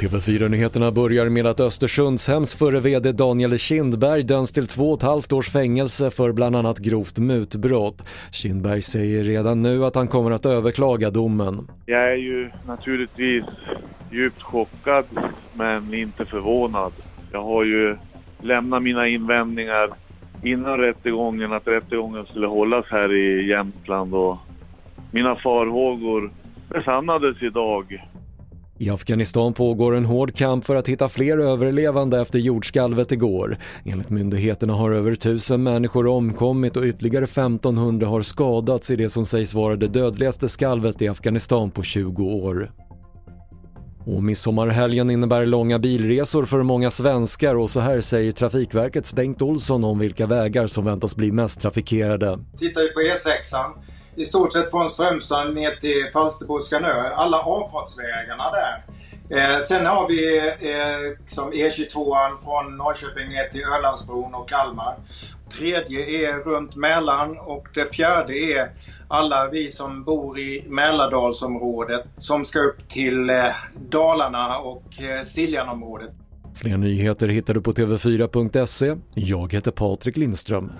TV4-nyheterna börjar med att Östersundshems förre VD Daniel Kindberg döms till två och ett halvt års fängelse för bland annat grovt mutbrott. Kindberg säger redan nu att han kommer att överklaga domen. Jag är ju naturligtvis djupt chockad men inte förvånad. Jag har ju lämnat mina invändningar innan rättegången, att rättegången skulle hållas här i Jämtland och mina farhågor besannades idag. I Afghanistan pågår en hård kamp för att hitta fler överlevande efter jordskalvet igår. Enligt myndigheterna har över tusen människor omkommit och ytterligare 1500 har skadats i det som sägs vara det dödligaste skalvet i Afghanistan på 20 år. Och midsommarhelgen innebär långa bilresor för många svenskar och så här säger Trafikverkets Bengt Olsson om vilka vägar som väntas bli mest trafikerade. Tittar vi på E6 i stort sett från Strömstad ner till Falsterbo Skanör. Alla avfartsvägarna där. Eh, sen har vi eh, liksom E22 från Norrköping ner till Ölandsbron och Kalmar. Tredje är runt Mälaren och det fjärde är alla vi som bor i Mälardalsområdet som ska upp till eh, Dalarna och eh, Siljanområdet. Fler nyheter hittar du på TV4.se. Jag heter Patrik Lindström.